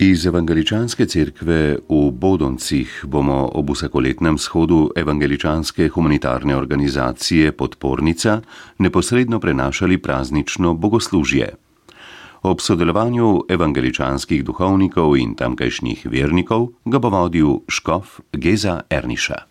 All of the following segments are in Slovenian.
Iz Evangeličanske cerkve v Bodoncih bomo ob vsakoletnem shodu Evangeličanske humanitarne organizacije Podpornica neposredno prenašali praznično bogoslužje. Ob sodelovanju evangeličanskih duhovnikov in tamkajšnjih vernikov ga bo vodil škof Geza Erniša.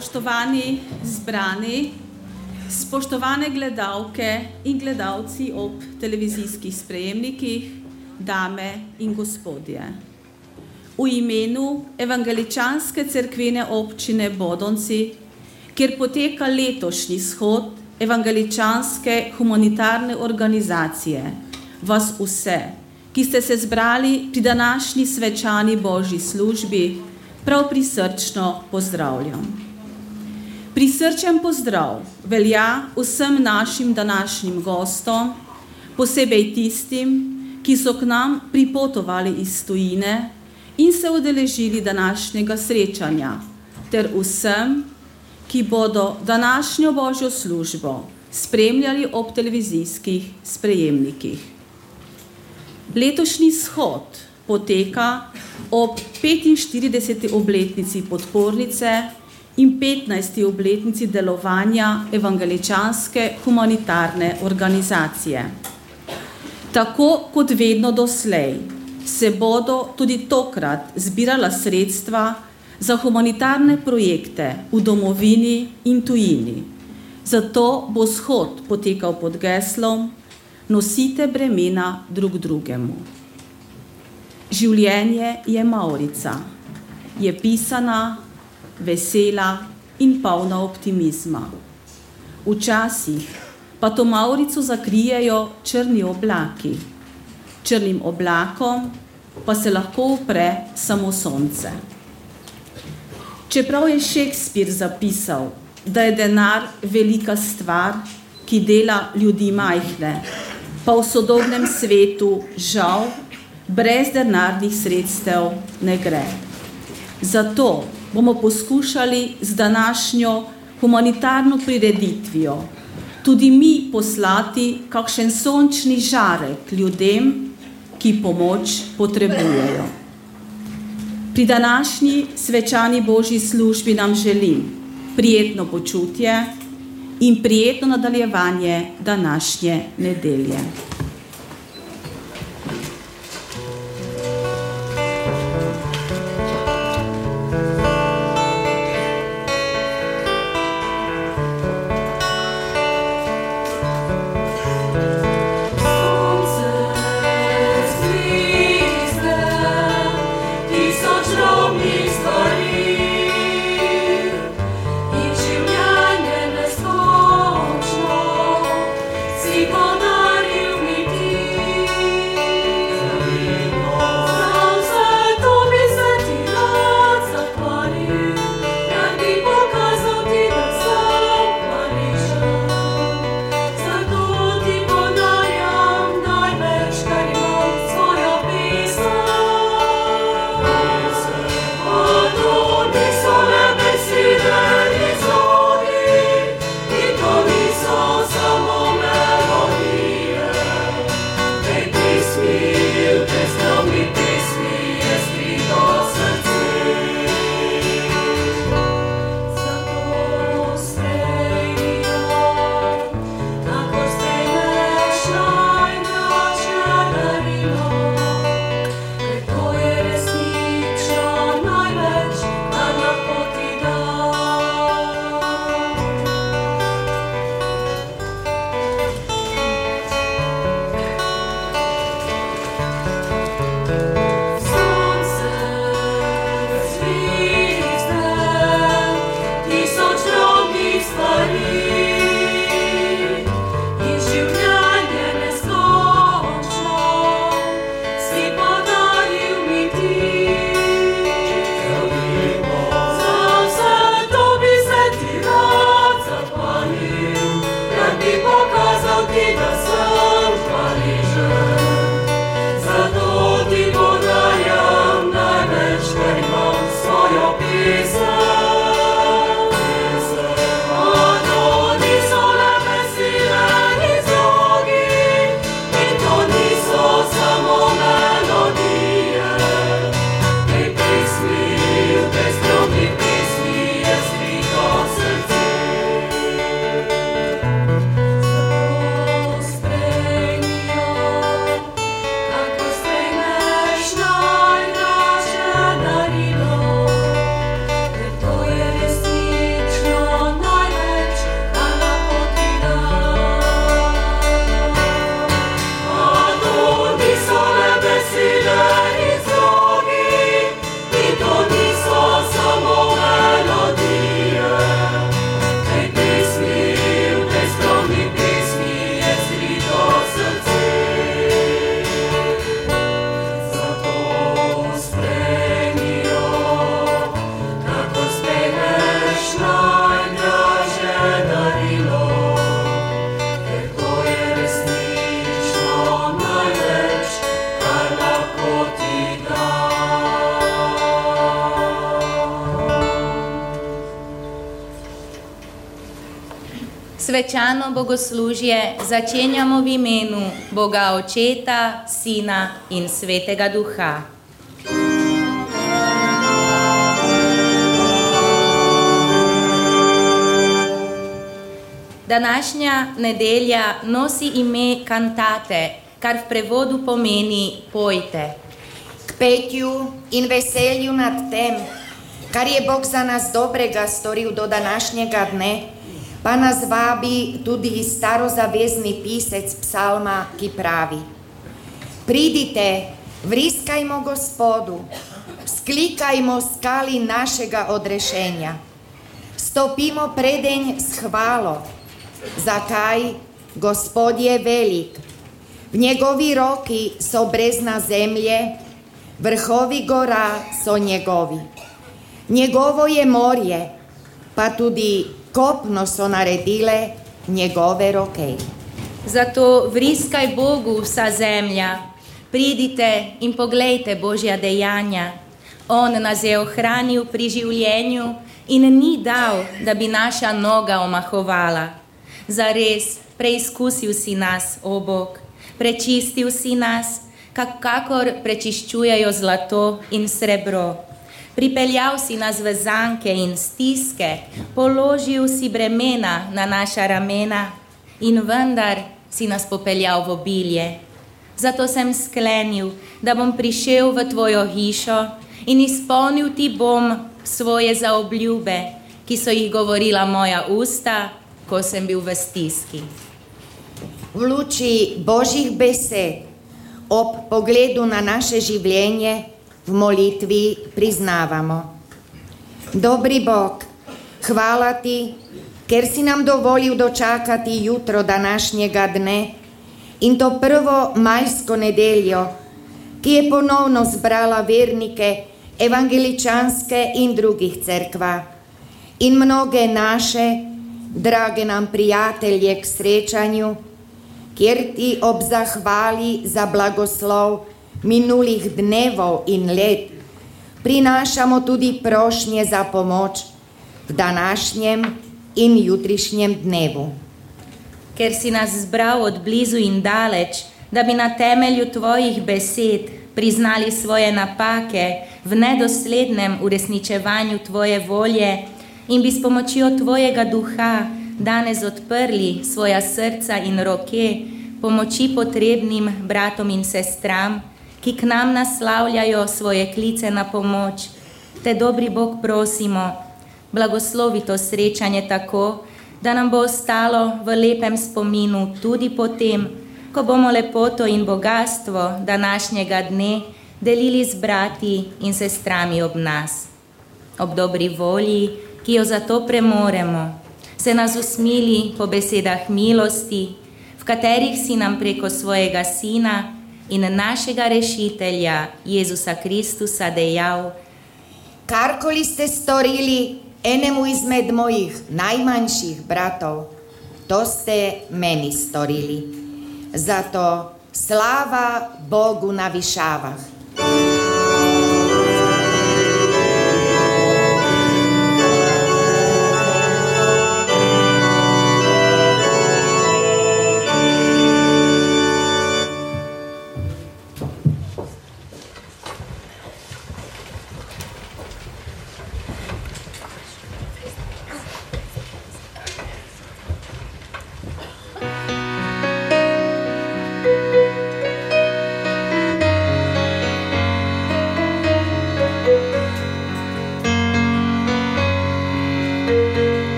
Spoštovani zbrani, spoštovane gledalke in gledalci ob televizijskih sprejemnikih, dame in gospodje. V imenu Evangeličanske cerkvene občine Bodonci, kjer poteka letošnji shod Evangeličanske humanitarne organizacije, vas vse, ki ste se zbrali pri današnji svečani božji službi, prav prisrčno pozdravljam. Prisrčen pozdrav velja vsem našim današnjim gostom, posebej tistim, ki so k nam pripotovali iz tujine in se udeležili današnjega srečanja, ter vsem, ki bodo današnjo božjo službo spremljali ob televizijskih sprejemnikih. Letošnji shod poteka ob 45. obletnici podpornice in 15. obletnici delovanja Evangeličanske humanitarne organizacije. Tako kot vedno doslej se bodo tudi tokrat zbirala sredstva za humanitarne projekte v domovini in tujini. Zato bo shod potekal pod geslom Nosite bremena drug drugemu. Življenje je Maurica, je pisana vesela in polna optimizma. Včasih pa to Maurico zakrijejo črni oblaki, črnim oblakom pa se lahko upre samo sonce. Čeprav je Shakespeare zapisal, da je denar velika stvar, ki dela ljudi majhne, pa v sodobnem svetu žal brez denarnih sredstev ne gre. Zato bomo poskušali z današnjo humanitarno prireditvijo tudi mi poslati kakšen sončni žarek ljudem, ki pomoč potrebujejo. Pri današnji svečani božji službi nam želim prijetno počutje in prijetno nadaljevanje današnje nedelje. Svečano bogoslužje začenjamo v imenu Boga Očeta, Sina in Svetega Duha. Današnja nedelja nosi ime kantate, kar v prevodu pomeni pojte. K petju in veselju nad tem, kar je Bog za nas dobrega storil do današnjega dne, pa nas vabi tudi starozavezni pisec psalma, ki pravi: Pridite, vriskajmo Gospodu, sklikajmo skali našega odrešenja, stopimo predenj s hvalo. Zakaj? Gospod je velik. V njegovi roki so brezna zemlje, vrhovi gora so njegovi. Njegovo je morje, pa tudi kopno so naredile njegove roke. Zato vriskaj Bogu vsa zemlja, pridite in poglejte Božja dejanja. On nas je ohranil pri življenju in ni dal, da bi naša noga omahovala. Zares, preizkusil si nas, o Bog, prečistil si nas, kakor prečiščujejo zlato in srebro. Pripeljal si nas v zanke in stiske, položil si bremena na naša ramena in vendar si nas popeljal v obilje. Zato sem sklenil, da bom prišel v tvojo hišo in izpolnil ti bom svoje zaobljube, ki so jih govorila moja usta ko sem bil v stiski. V luči božjih besed, ob pogledu na naše življenje, v molitvi priznavamo. Dobri Bog, hvala ti, ker si nam dovolil dočakati jutro današnjega dne in to prvo majsko nedeljo, ki je ponovno zbrala vernike evangeličanske in drugih cerkva in mnoge naše, drage nam prijatelje, k srečanju, kjer ti ob zahvali za blagoslov minulih dnevov in let prinašamo tudi prošnje za pomoč v današnjem in jutrišnjem dnevu. Ker si nas zbral od blizu in daleč, da bi na temelju tvojih besed priznali svoje napake v nedoslednem uresničevanju tvoje volje, in bi s pomočjo Tvojega duha danes odprli svoja srca in roke pomoči potrebnim bratom in sestram, ki k nam naslavljajo svoje klice na pomoč. Te dobri Bog prosimo, blagoslovi to srečanje tako, da nam bo ostalo v lepem spominu tudi potem, ko bomo lepoto in bogatstvo današnjega dne delili z brati in sestrami ob nas. Ob dobri volji, ki jo zato premoremo, se nas usmili po besedah milosti, v katerih si nam preko svojega Sina in našega rešitelja Jezusa Kristusa dejal: Karkoli ste storili enemu izmed mojih najmanjših bratov, to ste meni storili. Zato slava Bogu na višavah.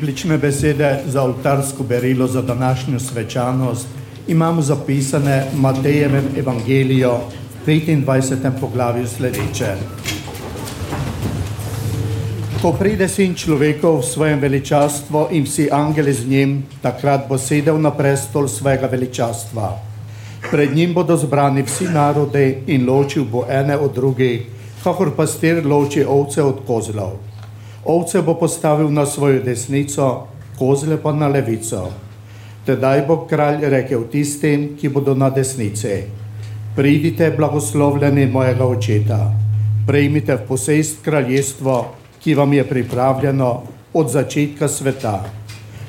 Biblične besede za oltarsko berilo za današnjo svečanost imamo zapisane v Matejevem evangeliju v 25. poglavju sledeče. Ko pride sin človekov v svojem veličastvu in vsi angeli z njim, takrat bo sedel na prestol svojega veličastva. Pred njim bodo zbrani vsi narodi in ločil bo ene od drugih, kakor pastir loči ovce od kozlov. Ovce bo postavil na svojo desnico, kozle pa na levico. Tedaj bo kralj rekel tistim, ki bodo na desnici: Pridite, blagoslovljeni mojega očeta, prejmite v posest kraljestvo, ki vam je pripravljeno od začetka sveta.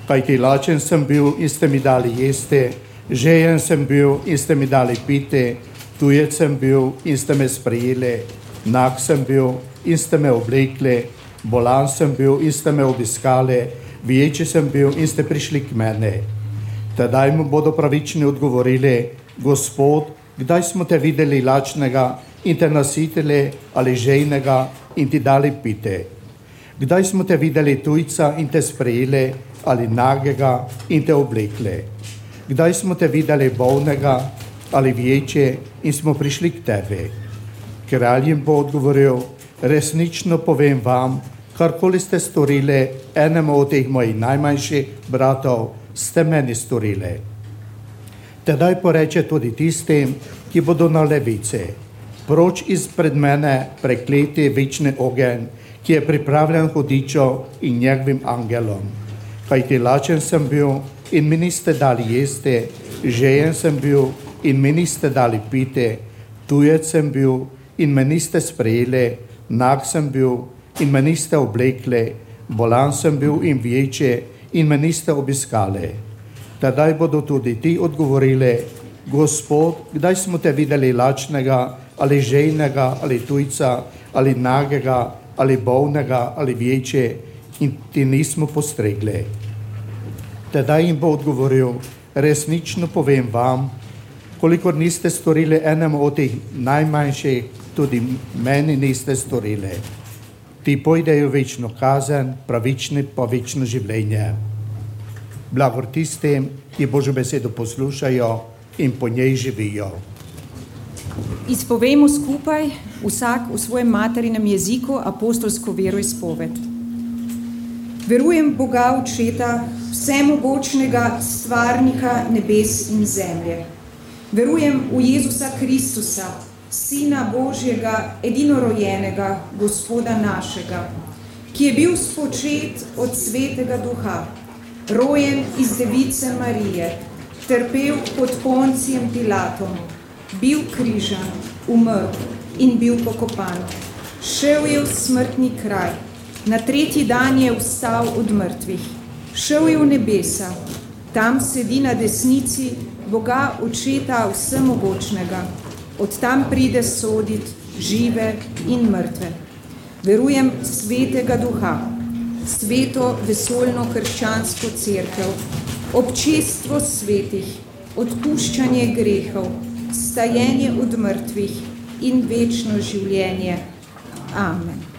Kajti lačen sem bil in ste mi dali jesti, žejen sem bil in ste mi dali piti, tujec sem bil in ste me sprejeli, nag sem bil in ste me oblekli, bolan sem bil in ste me obiskali, viječi sem bil in ste prišli k meni. Tedaj mu bodo pravični odgovorili, Gospod, kdaj smo te videli lačnega in te nasitili ali žejnega in ti dali pite? Kdaj smo te videli tujca in te sprejeli ali nagega in te oblekli? Kdaj smo te videli bolnega ali vječe in smo prišli k tebi? Kralj jim bo odgovoril, resnično povem vam, karkoli ste storili enemu od teh mojih najmanjših bratov, ste meni storili. Tedaj poreče tudi tistim, ki bodo na levici, proč izpred mene prekleti večni ogen, ki je pripravljen hudičo in njegovim angelom. Kajti lačen sem bil in mi niste dali jesti, žejen sem bil in mi niste dali piti, tujec sem bil in me niste sprejeli, nag sem bil in me niste oblekli, bolan sem bil in vječe in me niste obiskali. Tedaj bodo tudi ti odgovorili, Gospod, kdaj smo te videli lačnega ali žejnega ali tujca ali nagega ali bolnega ali vječe in ti nismo postregli. Tedaj jim bo odgovoril, resnično povem vam, kolikor niste storili enemu od teh najmanjših, tudi meni niste storili. Ti pojdejo večno kazen, pravični pa večno življenje. Blagor tistim, ki Božjo besedo poslušajo in po njej živijo. Izpovemo skupaj, vsak v svojem materinem jeziku, apostolsko veroizpoved. Verujem Boga Očeta, vsemogočnega stvarnika nebes in zemlje. Verujem v Jezusa Kristusa, Sina Božjega, edinorojenega, Gospoda našega, ki je bil spočet od svetega duha, rojen iz device Marije, trpel pod poncijem Pilatom, bil križan, umrl in bil pokopan. Šel je v smrtni kraj, na tretji dan je vstal od mrtvih, šel je v nebesa, tam sedi na desnici Boga očeta vsemogočnega, od tam pride sodit žive in mrtve. Verujem svetega duha, sveto vesoljno krščansko cerkev, občestvo svetih, odpuščanje grehov, stajenje od mrtvih in večno življenje. Amen.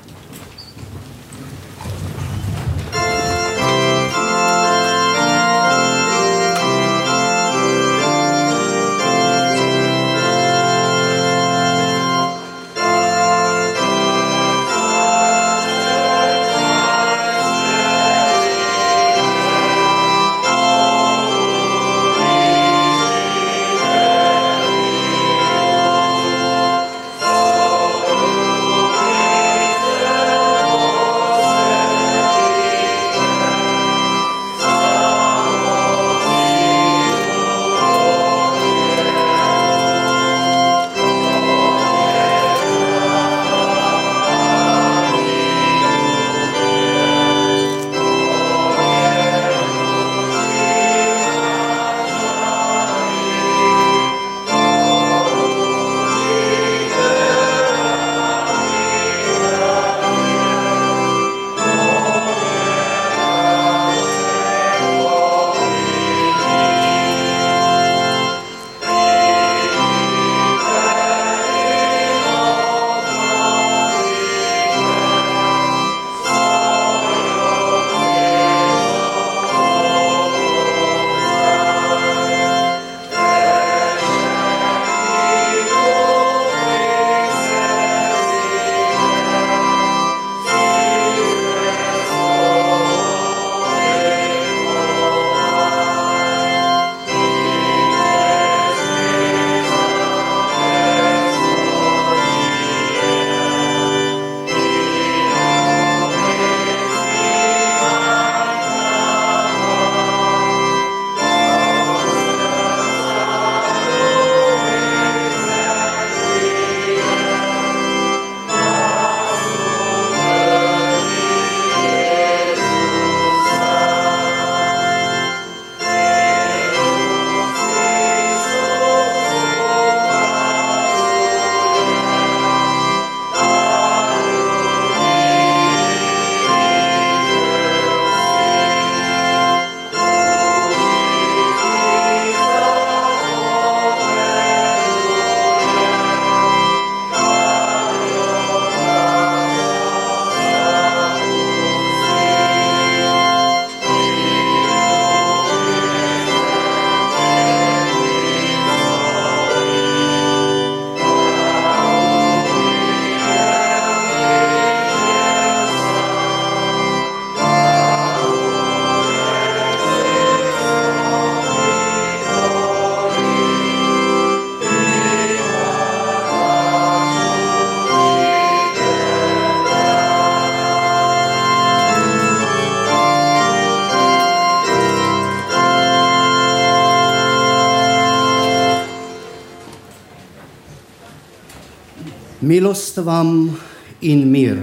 Milost vam in mir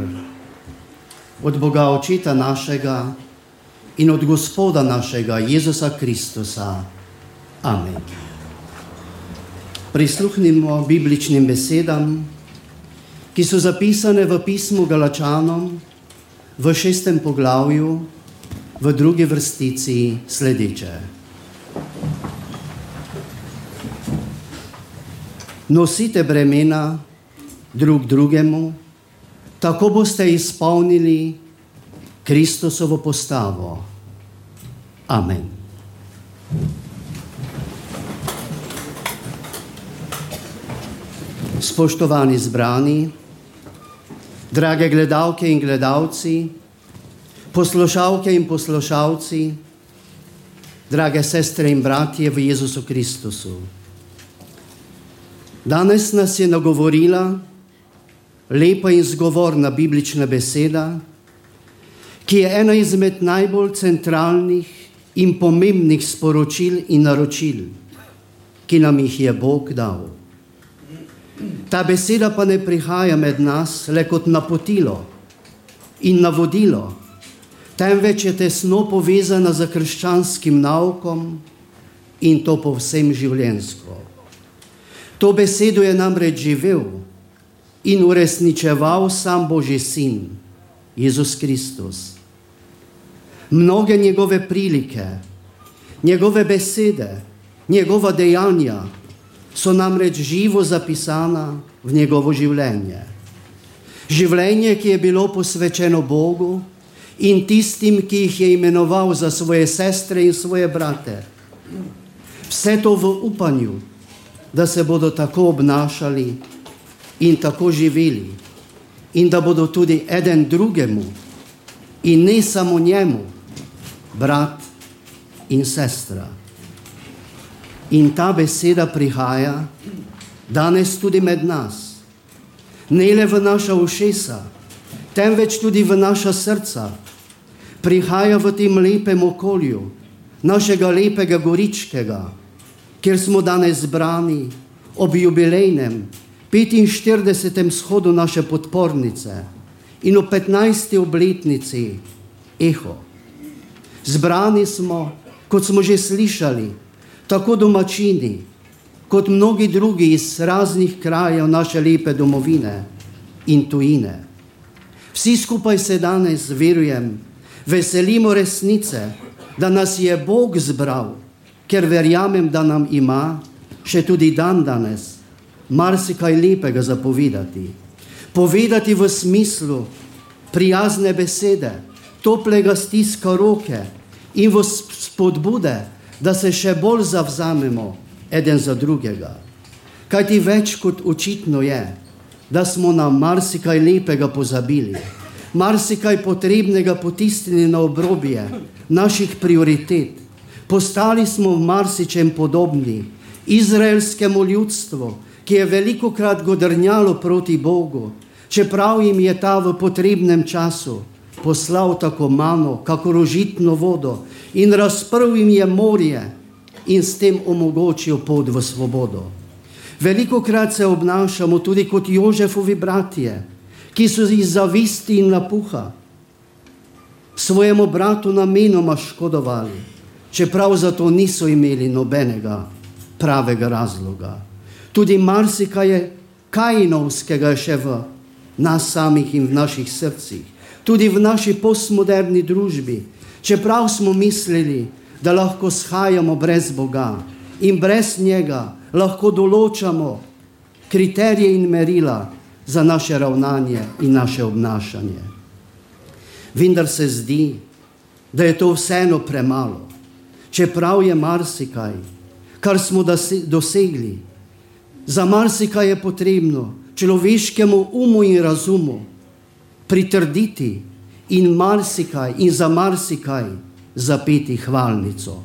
od Boga Očeta našega in od Gospoda našega Jezusa Kristusa. Amen. Prisluhnimo bibličnim besedam, ki so zapisane v pismu Galačanom v šestem poglavju, v drugi vrstici sledeče. Nosite bremena drug drugemu, tako boste izpolnili Kristusovo postavo. Amen. Spoštovani zbrani, drage gledalke in gledalci, poslušalke in poslušalci, drage sestre in bratje v Jezusu Kristusu. Danes nas je nagovorila lepa in zgovorna biblična beseda, ki je ena izmed najbolj centralnih in pomembnih sporočil in naročil, ki nam jih je Bog dal. Ta beseda pa ne prihaja med nas le kot napotilo in navodilo, temveč je tesno povezana z krščanskim naukom in to povsem življensko. To besedo je namreč živel in uresničeval sam Božji sin, Jezus Kristus. Mnoge njegove prilike, njegove besede, njegova dejanja so namreč živo zapisana v njegovo življenje. Življenje, ki je bilo posvečeno Bogu in tistim, ki jih je imenoval za svoje sestre in svoje brate. Vse to v upanju, da se bodo tako obnašali in tako živeli, in da bodo tudi eden drugemu, in ne samo njemu, brat in sestra. In ta beseda prihaja danes tudi med nas, ne le v naša ušesa, temveč tudi v naša srca. Prihaja v tem lepem okolju, našega lepega goričkega, kjer smo danes zbrani ob jubilejnem 45. shodu naše podpornice in o 15. obletnici Eho. Zbrani smo, kot smo že slišali, tako domačini, kot mnogi drugi iz raznih krajev naše lepe domovine in tujine. Vsi skupaj se danes, verujem, veselimo resnice, da nas je Bog zbral, ker verjamem, da nam ima še tudi dan danes marsikaj lepega zapovedati. Povedati v smislu prijazne besede, toplega stiska roke in v spodbude, da se še bolj zavzamemo eden za drugega. Kaj ti več kot očitno je, da smo na marsikaj lepega pozabili, marsikaj potrebnega potisnili na obrobje naših prioritet. Postali smo v marsičem podobni izraelskemu ljudstvu, ki je veliko krat godrnjalo proti Bogu, čeprav jim je ta v potrebnem času poslal tako malo, kako rožitno vodo in razprl jim je morje in s tem omogočil pot v svobodo. Veliko krat se obnašamo tudi kot Jožefovi bratje, ki so iz zavisti in napuha svojemu bratu namenoma škodovali, čeprav za to niso imeli nobenega pravega razloga tudi marsikaj je kajnovskega še v nas samih in v naših srcih, tudi v naši postmoderni družbi, čeprav smo mislili, da lahko shajamo brez Boga in brez njega lahko določamo kriterije in merila za naše ravnanje in naše obnašanje. Vendar se zdi, da je to vseeno premalo, čeprav je marsikaj, kar smo dosegli, Za marsikaj je potrebno človeškemu umu in razumu pritrditi in marsikaj in za marsikaj zapeti hvalnico.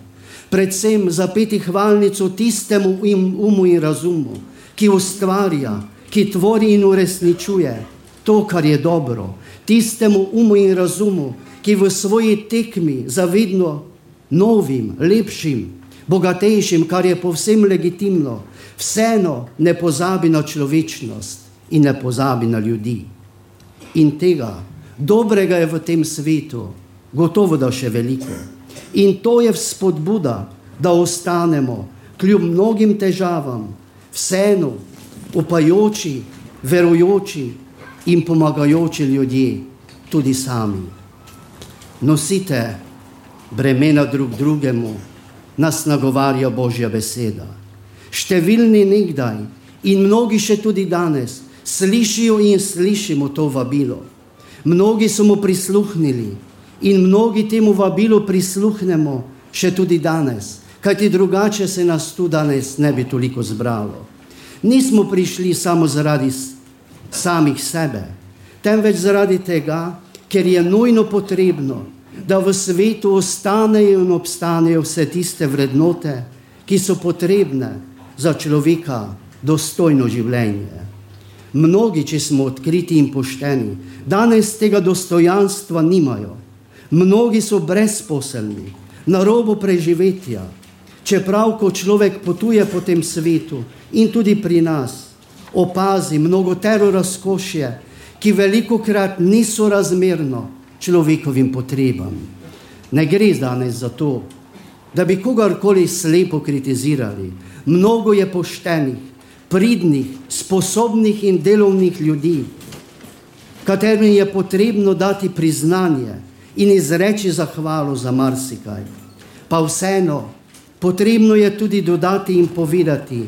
Predvsem zapeti hvalnico tistemu umu in razumu, ki ustvarja, ki tvori in uresničuje to, kar je dobro, tistemu umu in razumu, ki v svoji tekmi za vedno novim, lepšim, bogatejšim, kar je povsem legitimno, vseeno ne pozabi na človečnost in ne pozabi na ljudi. In tega dobrega je v tem svetu, gotovo da še veliko. In to je spodbuda, da ostanemo kljub mnogim težavam, vseeno upajoči, verujoči in pomagajoči ljudje, tudi sami. Nosite bremena drug drugemu, nas nagovarja Božja beseda. Številni nekdaj in mnogi še tudi danes slišijo in slišimo to vabilo. Mnogi so mu prisluhnili in mnogi temu vabilu prisluhnemo še tudi danes, kajti drugače se nas tu danes ne bi toliko zbralo. Nismo prišli samo zaradi samih sebe, temveč zaradi tega, ker je nujno potrebno, da v svetu ostanejo in obstanejo vse tiste vrednote, ki so potrebne za človeka dostojno življenje. Mnogi, če smo odkriti in pošteni, danes tega dostojanstva nimajo. Mnogi so brezposelni, na robu preživetja. Čeprav, ko človek potuje po tem svetu in tudi pri nas, opazi mnogo tero razkošje, ki veliko krat niso razmerno človekovim potrebam. Ne gre danes za to, da bi kogarkoli slepo kritizirali. Mnogo je poštenih, pridnih, sposobnih in delovnih ljudi, katerim je potrebno dati priznanje in izreči zahvalo za marsikaj. Pa vseeno, potrebno je tudi dodati in povedati,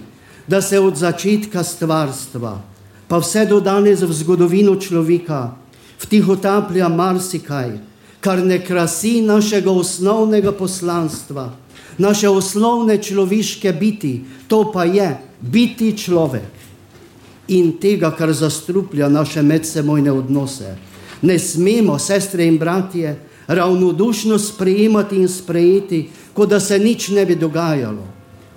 da se od začetka stvarstva, pa vse do danes v zgodovino človeka, vtihotaplja marsikaj, kar ne krasi našega osnovnega poslanstva, naše osnovne človeške biti, to pa je biti človek in tega, kar zastruplja naše medsebojne odnose. Ne smemo, sestre in bratje, ravnodušno sprejemati in sprejeti, kot da se nič ne bi dogajalo.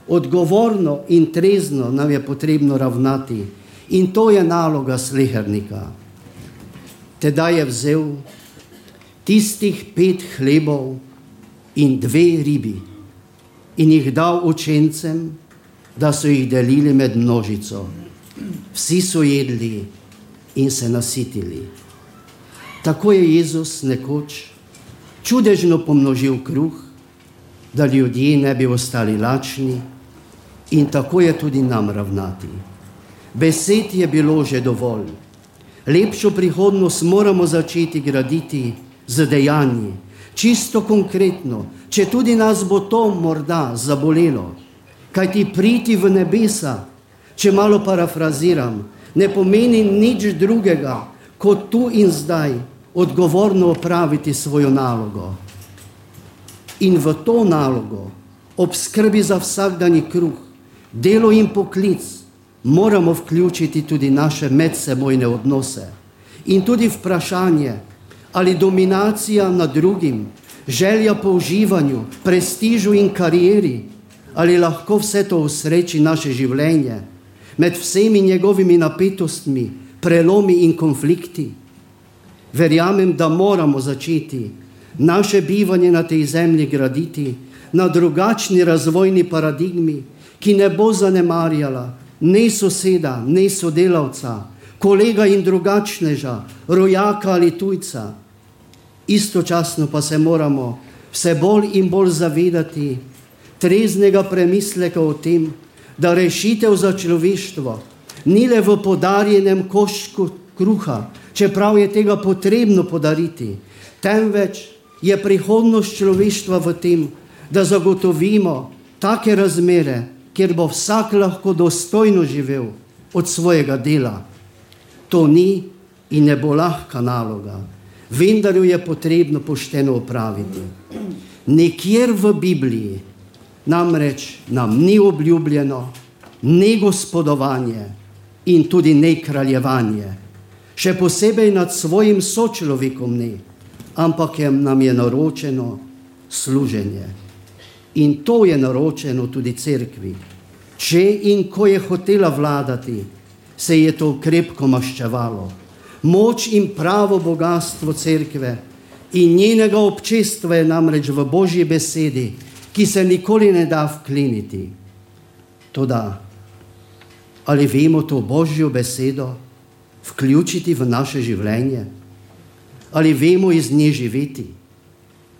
Odgovorno in trezno nam je potrebno ravnati in to je naloga slehernika. Teda je vzel tistih pet hlebov in dve ribi in jih dal učencem, da so jih delili med množico. Vsi so jedli in se nasitili. Tako je Jezus nekoč čudežno pomnožil kruh, da ljudje ne bi ostali lačni, in tako je tudi nam ravnati. Besed je bilo že dovolj. Lepšo prihodnost moramo začeti graditi z dejanji, čisto konkretno, če tudi nas bo to morda zabolelo. Kaj ti priti v nebesa, če malo parafraziram, ne pomeni nič drugega, kot tu in zdaj odgovorno opraviti svojo nalogo. In v to nalogo, ob skrbi za vsakdanji kruh, delo in poklic, moramo vključiti tudi naše medsebojne odnose in tudi vprašanje, ali dominacija nad drugim, želja po uživanju, prestižu in karieri, ali lahko vse to usreči naše življenje med vsemi njegovimi napetostmi, prelomi in konflikti. Verjamem, da moramo začeti naše bivanje na tej zemlji graditi na drugačni razvojni paradigmi, ki ne bo zanemarjala ne soseda, ne sodelavca, kolega in drugačneža, rojaka ali tujca. Istočasno pa se moramo vse bolj in bolj zavedati treznega premisleka o tem, da rešitev za človeštvo ni le v podarjenem koščku kruha, čeprav je tega potrebno podariti, temveč je prihodnost človeštva v tem, da zagotovimo take razmere, kjer bo vsak lahko dostojno živel od svojega dela. To ni in ne bo lahka naloga, vendar jo je potrebno pošteno opraviti. Nekjer v Bibliji namreč nam ni obljubljeno ne gospodovanje in tudi ne kraljevanje, še posebej nad svojim sočlovekom ne, ampak je nam je naročeno služenje. In to je naročeno tudi cerkvi. Če in ko je hotela vladati, se je to krepko maščevalo. Moč in pravo bogatstvo cerkve in njenega občestva je namreč v božji besedi, ki se nikoli ne da vkliniti. Toda, ali vemo to božjo besedo vključiti v naše življenje? Ali vemo iz nje živeti?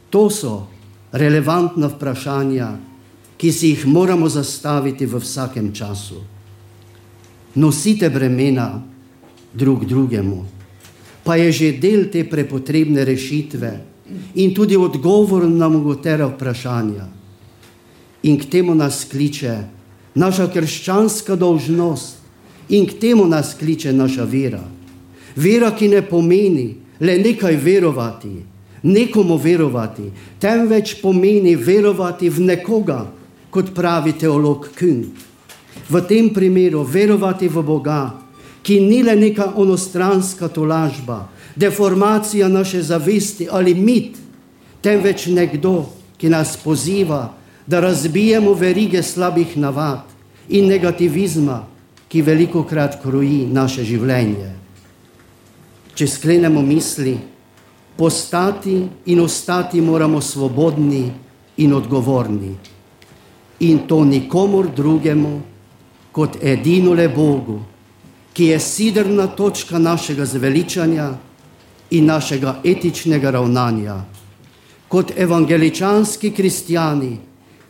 To so relevantna vprašanja, ki si jih moramo zastaviti v vsakem času. Nosite bremena drug drugemu, pa je že del te prepotrebne rešitve in tudi odgovor na mogotera vprašanja. In k temu nas kliče naša krščanska dolžnost, in k temu nas kliče naša vera. Vera, ki ne pomeni le nekaj verovati, nekomu verovati, temveč pomeni verovati v nekoga, kot pravi teolog Kün. V tem primeru verovati v Boga, ki ni le neka onostranska tolažba, deformacija naše zavesti ali mit, temveč nekdo, ki nas poziva, da razbijemo verige slabih navad in negativizma, ki veliko krat kroji naše življenje. Če sklenemo misli, postati in ostati moramo svobodni in odgovorni. In to nikomor drugemu, kot edino le Bogu, ki je sidrna točka našega zveličanja in našega etičnega ravnanja. Kot evangeličanski kristijani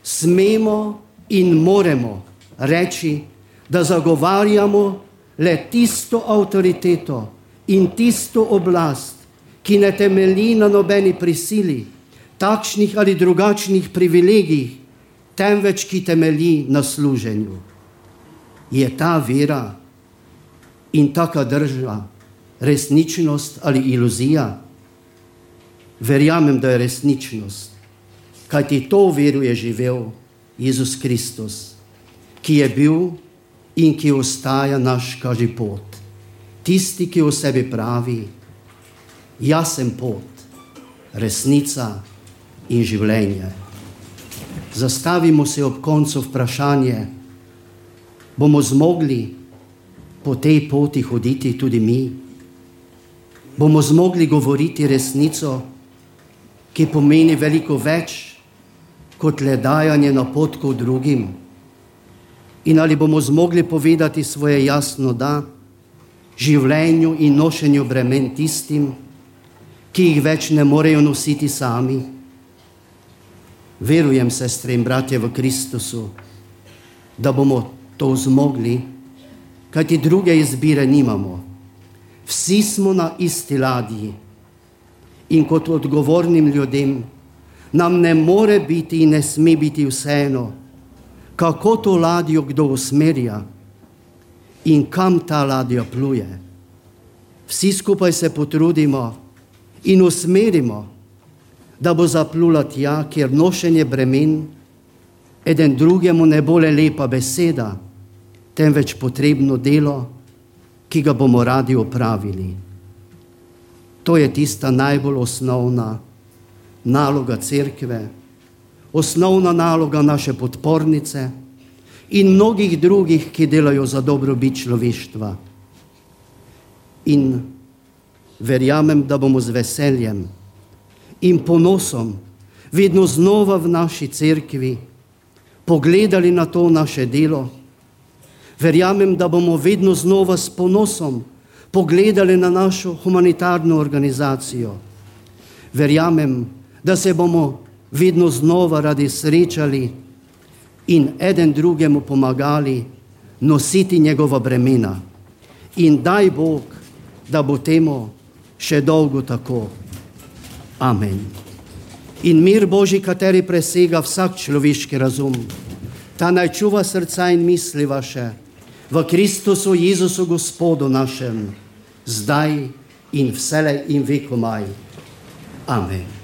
smemo in moramo reči, da zagovarjamo le tisto avtoriteto in tisto oblast, ki ne temelji na nobeni prisili, takšnih ali drugačnih privilegijih, temveč ki temelji na služenju. Je ta vera in taka država resničnost ali iluzija? Verjamem, da je resničnost, kajti to vero je živel Jezus Kristus, ki je bil in ki ostaja naš kaži pot. Tisti, ki v sebi pravi, jaz sem pot, resnica in življenje. Zastavimo se ob koncu vprašanje, bomo zmogli po tej poti hoditi tudi mi? Bomo zmogli govoriti resnico, ki pomeni veliko več kot le dajanje napotkov drugim? In ali bomo zmogli povedati svoje jasno da življenju in nošenju bremen tistim, ki jih več ne morejo nositi sami? Verujem, sestre in bratje v Kristusu, da bomo to zmogli, kajti druge izbire nimamo. Vsi smo na isti ladji in kot odgovornim ljudem nam ne more biti in ne sme biti vseeno, kako to ladjo kdo usmerja in kam ta ladja pluje. Vsi skupaj se potrudimo in usmerimo, da bo zaplula tja, kjer nošenje bremen eden drugemu ne bo le lepa beseda, temveč potrebno delo, ki ga bomo radi opravili. To je tista najbolj osnovna naloga cerkve osnovna naloga naše podpornice in mnogih drugih, ki delajo za dobrobit človeštva. In verjamem, da bomo z veseljem in ponosom vedno znova v naši cerkvi pogledali na to naše delo. Verjamem, da bomo vedno znova s ponosom pogledali na našo humanitarno organizacijo. Verjamem, da se bomo vedno znova radi srečali in eden drugemu pomagali nositi njegova bremena. In daj Bog, da bo temu še dolgo tako. Amen. In mir Božji, kateri presega vsak človeški razum, ta naj čuva srca in misli vaše v Kristusu Jezusu Gospodu našem, zdaj in vselej in vekomaj. Amen.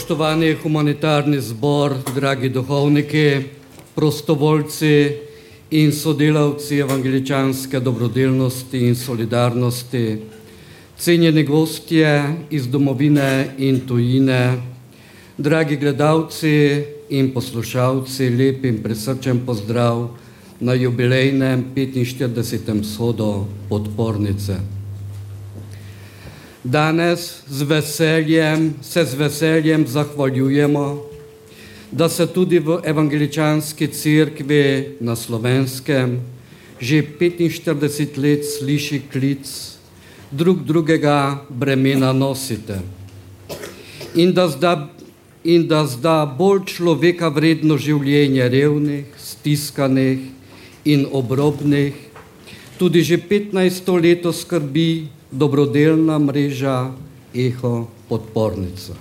Spoštovani humanitarni zbor, dragi duhovniki, prostovoljci in sodelavci evangeličanske dobrodelnosti in solidarnosti, cenjeni gostje iz domovine in tujine, dragi gledalci in poslušalci, lep in presrčen pozdrav na jubilejnem 45. shodu podpornice. Danes z veseljem, se z veseljem zahvaljujemo, da se tudi v evangeličanski cerkvi na slovenskem že 45 let sliši klic drug drugega bremena nosite. In da zda, in da zda bolj človeka vredno življenje revnih, stiskanih in obrobnih, tudi že 15 leto skrbi dobrodelna mreža Eho podpornica.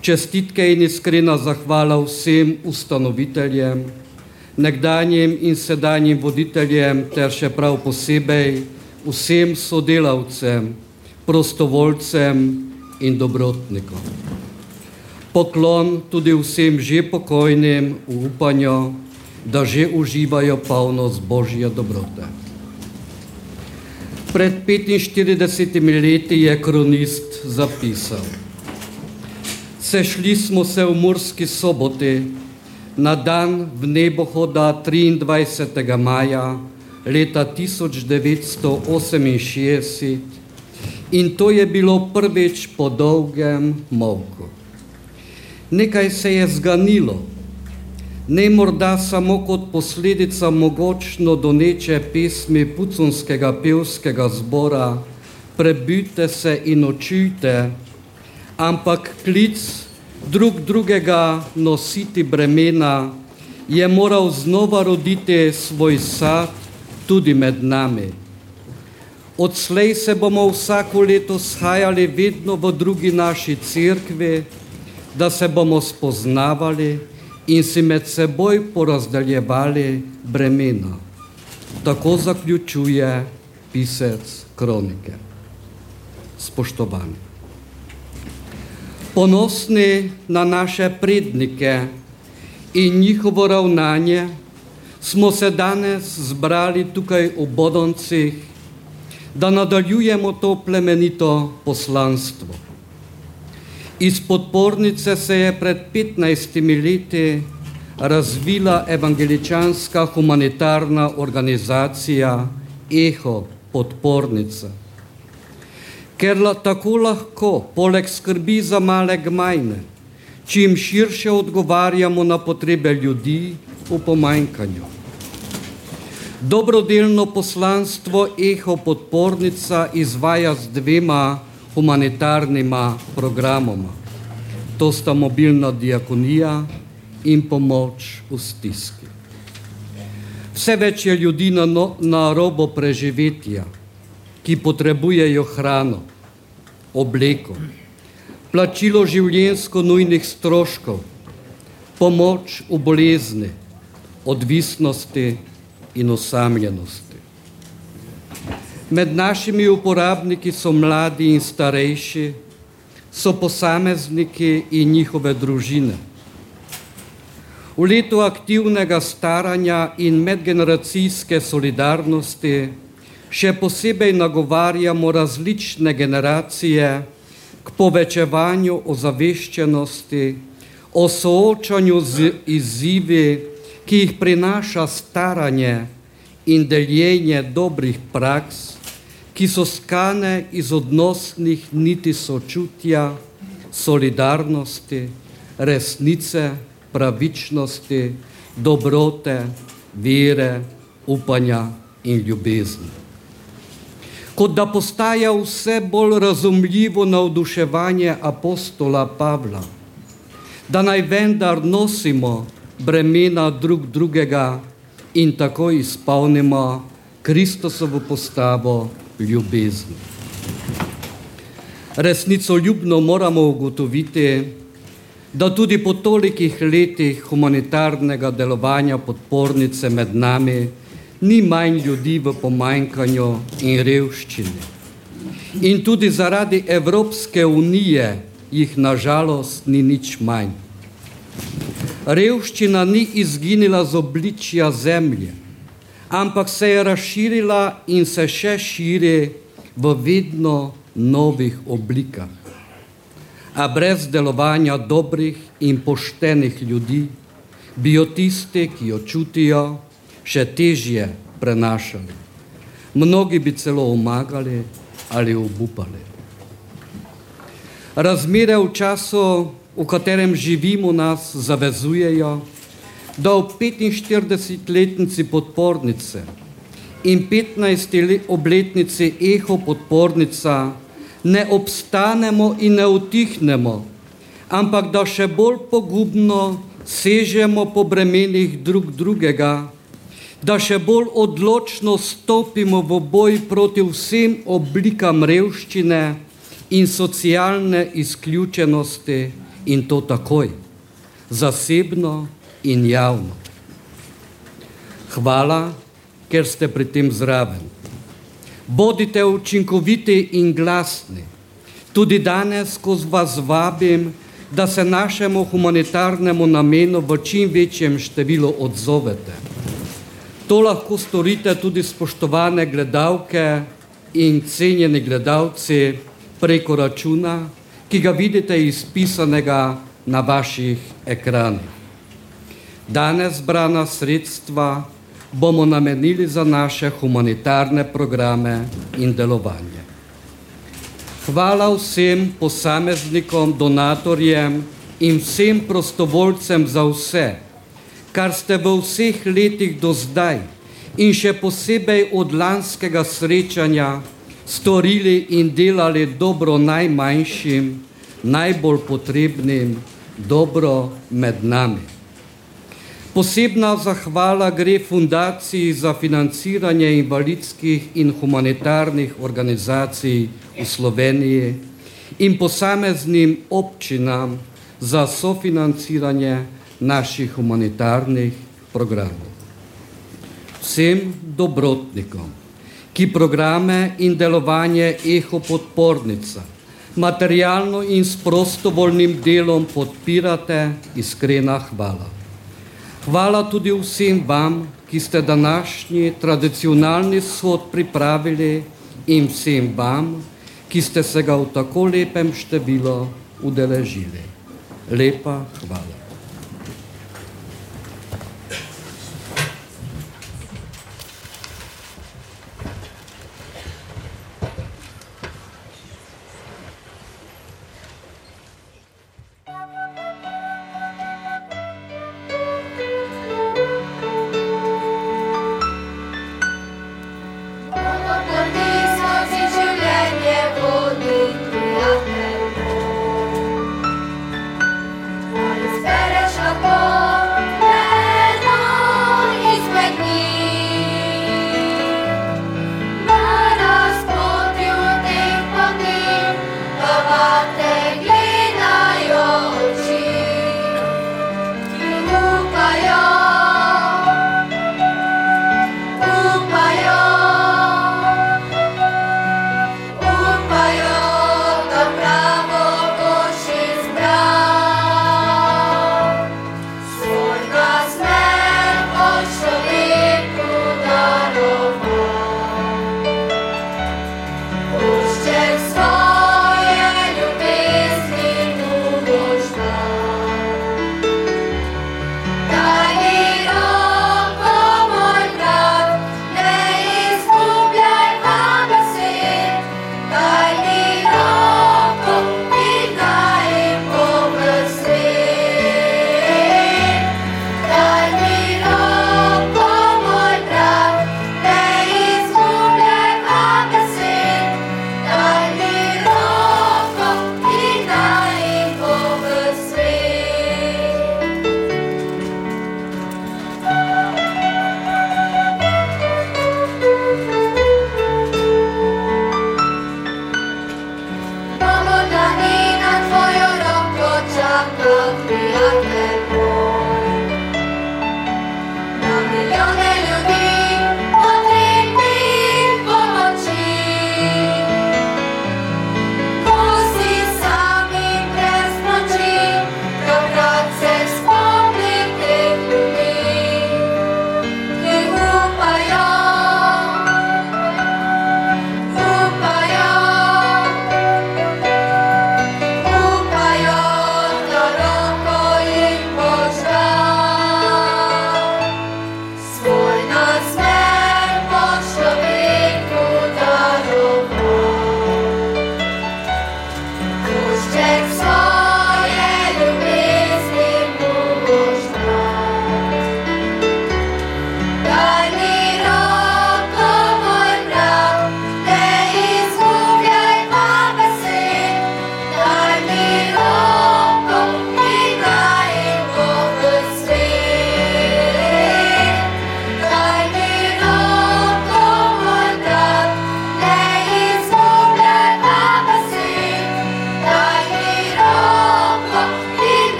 Čestitke in iskrena zahvala vsem ustanoviteljem, nekdanjim in sedanjim voditeljem ter še prav posebej vsem sodelavcem, prostovoljcem in dobrotnikom. Poklon tudi vsem že pokojnim v upanju, da že uživajo polnost Božje dobrote. Pred 45 leti je kronist zapisal. Sešli smo se v Murski soboti na dan v nebohoda 23. maja leta 1968 in to je bilo prvič po dolgem molku. Nekaj se je zganilo, ne morda samo kot posledica mogočno doneče pesmi pucunskega pevskega zbora Prebite se in očujte, ampak klic drug drugega nositi bremena je moral znova roditi svoj sad tudi med nami. Odslej se bomo vsako leto shajali vedno v drugi naši cerkvi, da se bomo spoznavali, in si med seboj porazdeljevali bremena. Tako zaključuje pisec kronike. Spoštovani. Ponosni na naše prednike in njihovo ravnanje smo se danes zbrali tukaj v Bodoncih, da nadaljujemo to plemenito poslanstvo. Iz podpornice se je pred 15 leti razvila evangeličanska humanitarna organizacija Eho podpornica. Ker la, tako lahko, poleg skrbi za male gmajne, čim širše odgovarjamo na potrebe ljudi v pomanjkanju. Dobrodelno poslanstvo Eho podpornica izvaja z dvema humanitarnima programoma. To sta mobilna diakonija in pomoč v stiski. Vse več je ljudi na, no, na robo preživetja, ki potrebujejo hrano, obleko, plačilo življensko nujnih stroškov, pomoč v bolezni, odvisnosti in osamljenosti. Med našimi uporabniki so mladi in starejši, so posamezniki in njihove družine. V letu aktivnega staranja in medgeneracijske solidarnosti še posebej nagovarjamo različne generacije k povečevanju ozaveščenosti, o soočanju z izzivi, ki jih prinaša staranje in deljenje dobrih praks, ki so skane iz odnosnih niti sočutja, solidarnosti, resnice, pravičnosti, dobrote, vere, upanja in ljubezni. Kot da postaja vse bolj razumljivo navduševanje apostola Pavla, da naj vendar nosimo bremena drug drugega in tako izpolnimo Kristusovo postavo ljubezni. Resnico ljubno moramo ugotoviti, da tudi po tolikih letih humanitarnega delovanja podpornice med nami ni manj ljudi v pomanjkanju in revščini. In tudi zaradi Evropske unije jih nažalost ni nič manj. Revščina ni izginila z obličja zemlje, ampak se je razširila in se še širi v vedno novih oblikah. A brez delovanja dobrih in poštenih ljudi bi jo tisti, ki jo čutijo, še težje prenašali. Mnogi bi celo umagali ali obupali. Razmere v času, v katerem živimo, nas zavezujejo, da v 45-letnici podpornice in 15. obletnici eho podpornica ne obstanemo in ne utihnemo, ampak da še bolj pogubno sežemo po bremenih drug drugega, da še bolj odločno stopimo v boj proti vsem oblikam revščine in socialne izključenosti in to takoj, zasebno in javno. Hvala, ker ste pri tem zraven. Bodite učinkoviti in glasni. Tudi danes, ko vas vabim, da se našemu humanitarnemu namenu v čim večjem številu odzovete. To lahko storite tudi spoštovane gledalke in cenjeni gledalci preko računa, ki ga vidite izpisanega na vaših ekranih. Danes zbrana sredstva bomo namenili za naše humanitarne programe in delovanje. Hvala vsem posameznikom, donatorjem in vsem prostovoljcem za vse, kar ste v vseh letih do zdaj in še posebej od lanskega srečanja storili in delali dobro najmanjšim, najbolj potrebnim, dobro med nami. Posebna zahvala gre Fundaciji za financiranje invalidskih in humanitarnih organizacij v Sloveniji in posameznim občinam za sofinanciranje naših humanitarnih programov. Vsem dobrotnikom, ki programe in delovanje Eho podpornica materialno in s prostovoljnim delom podpirate, iskrena hvala. Hvala tudi vsem vam, ki ste današnji tradicionalni shod pripravili in vsem vam, ki ste se ga v tako lepem številu udeležili. Lepa hvala.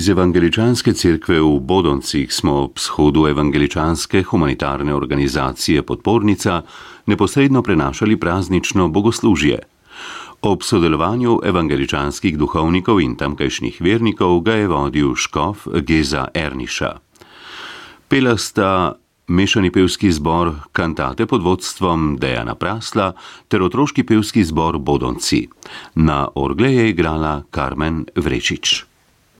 Iz Evangeličanske cerkve v Bodoncih smo ob shodu Evangeličanske humanitarne organizacije Podpornica neposredno prenašali praznično bogoslužje. Ob sodelovanju evangeličanskih duhovnikov in tamkajšnjih vernikov ga je vodil škof Geza Erniša. Pela sta mešani pevski zbor Kantate pod vodstvom Dejana Prasla ter otroški pevski zbor Bodonci. Na orgle je igrala Karmen Vrečič.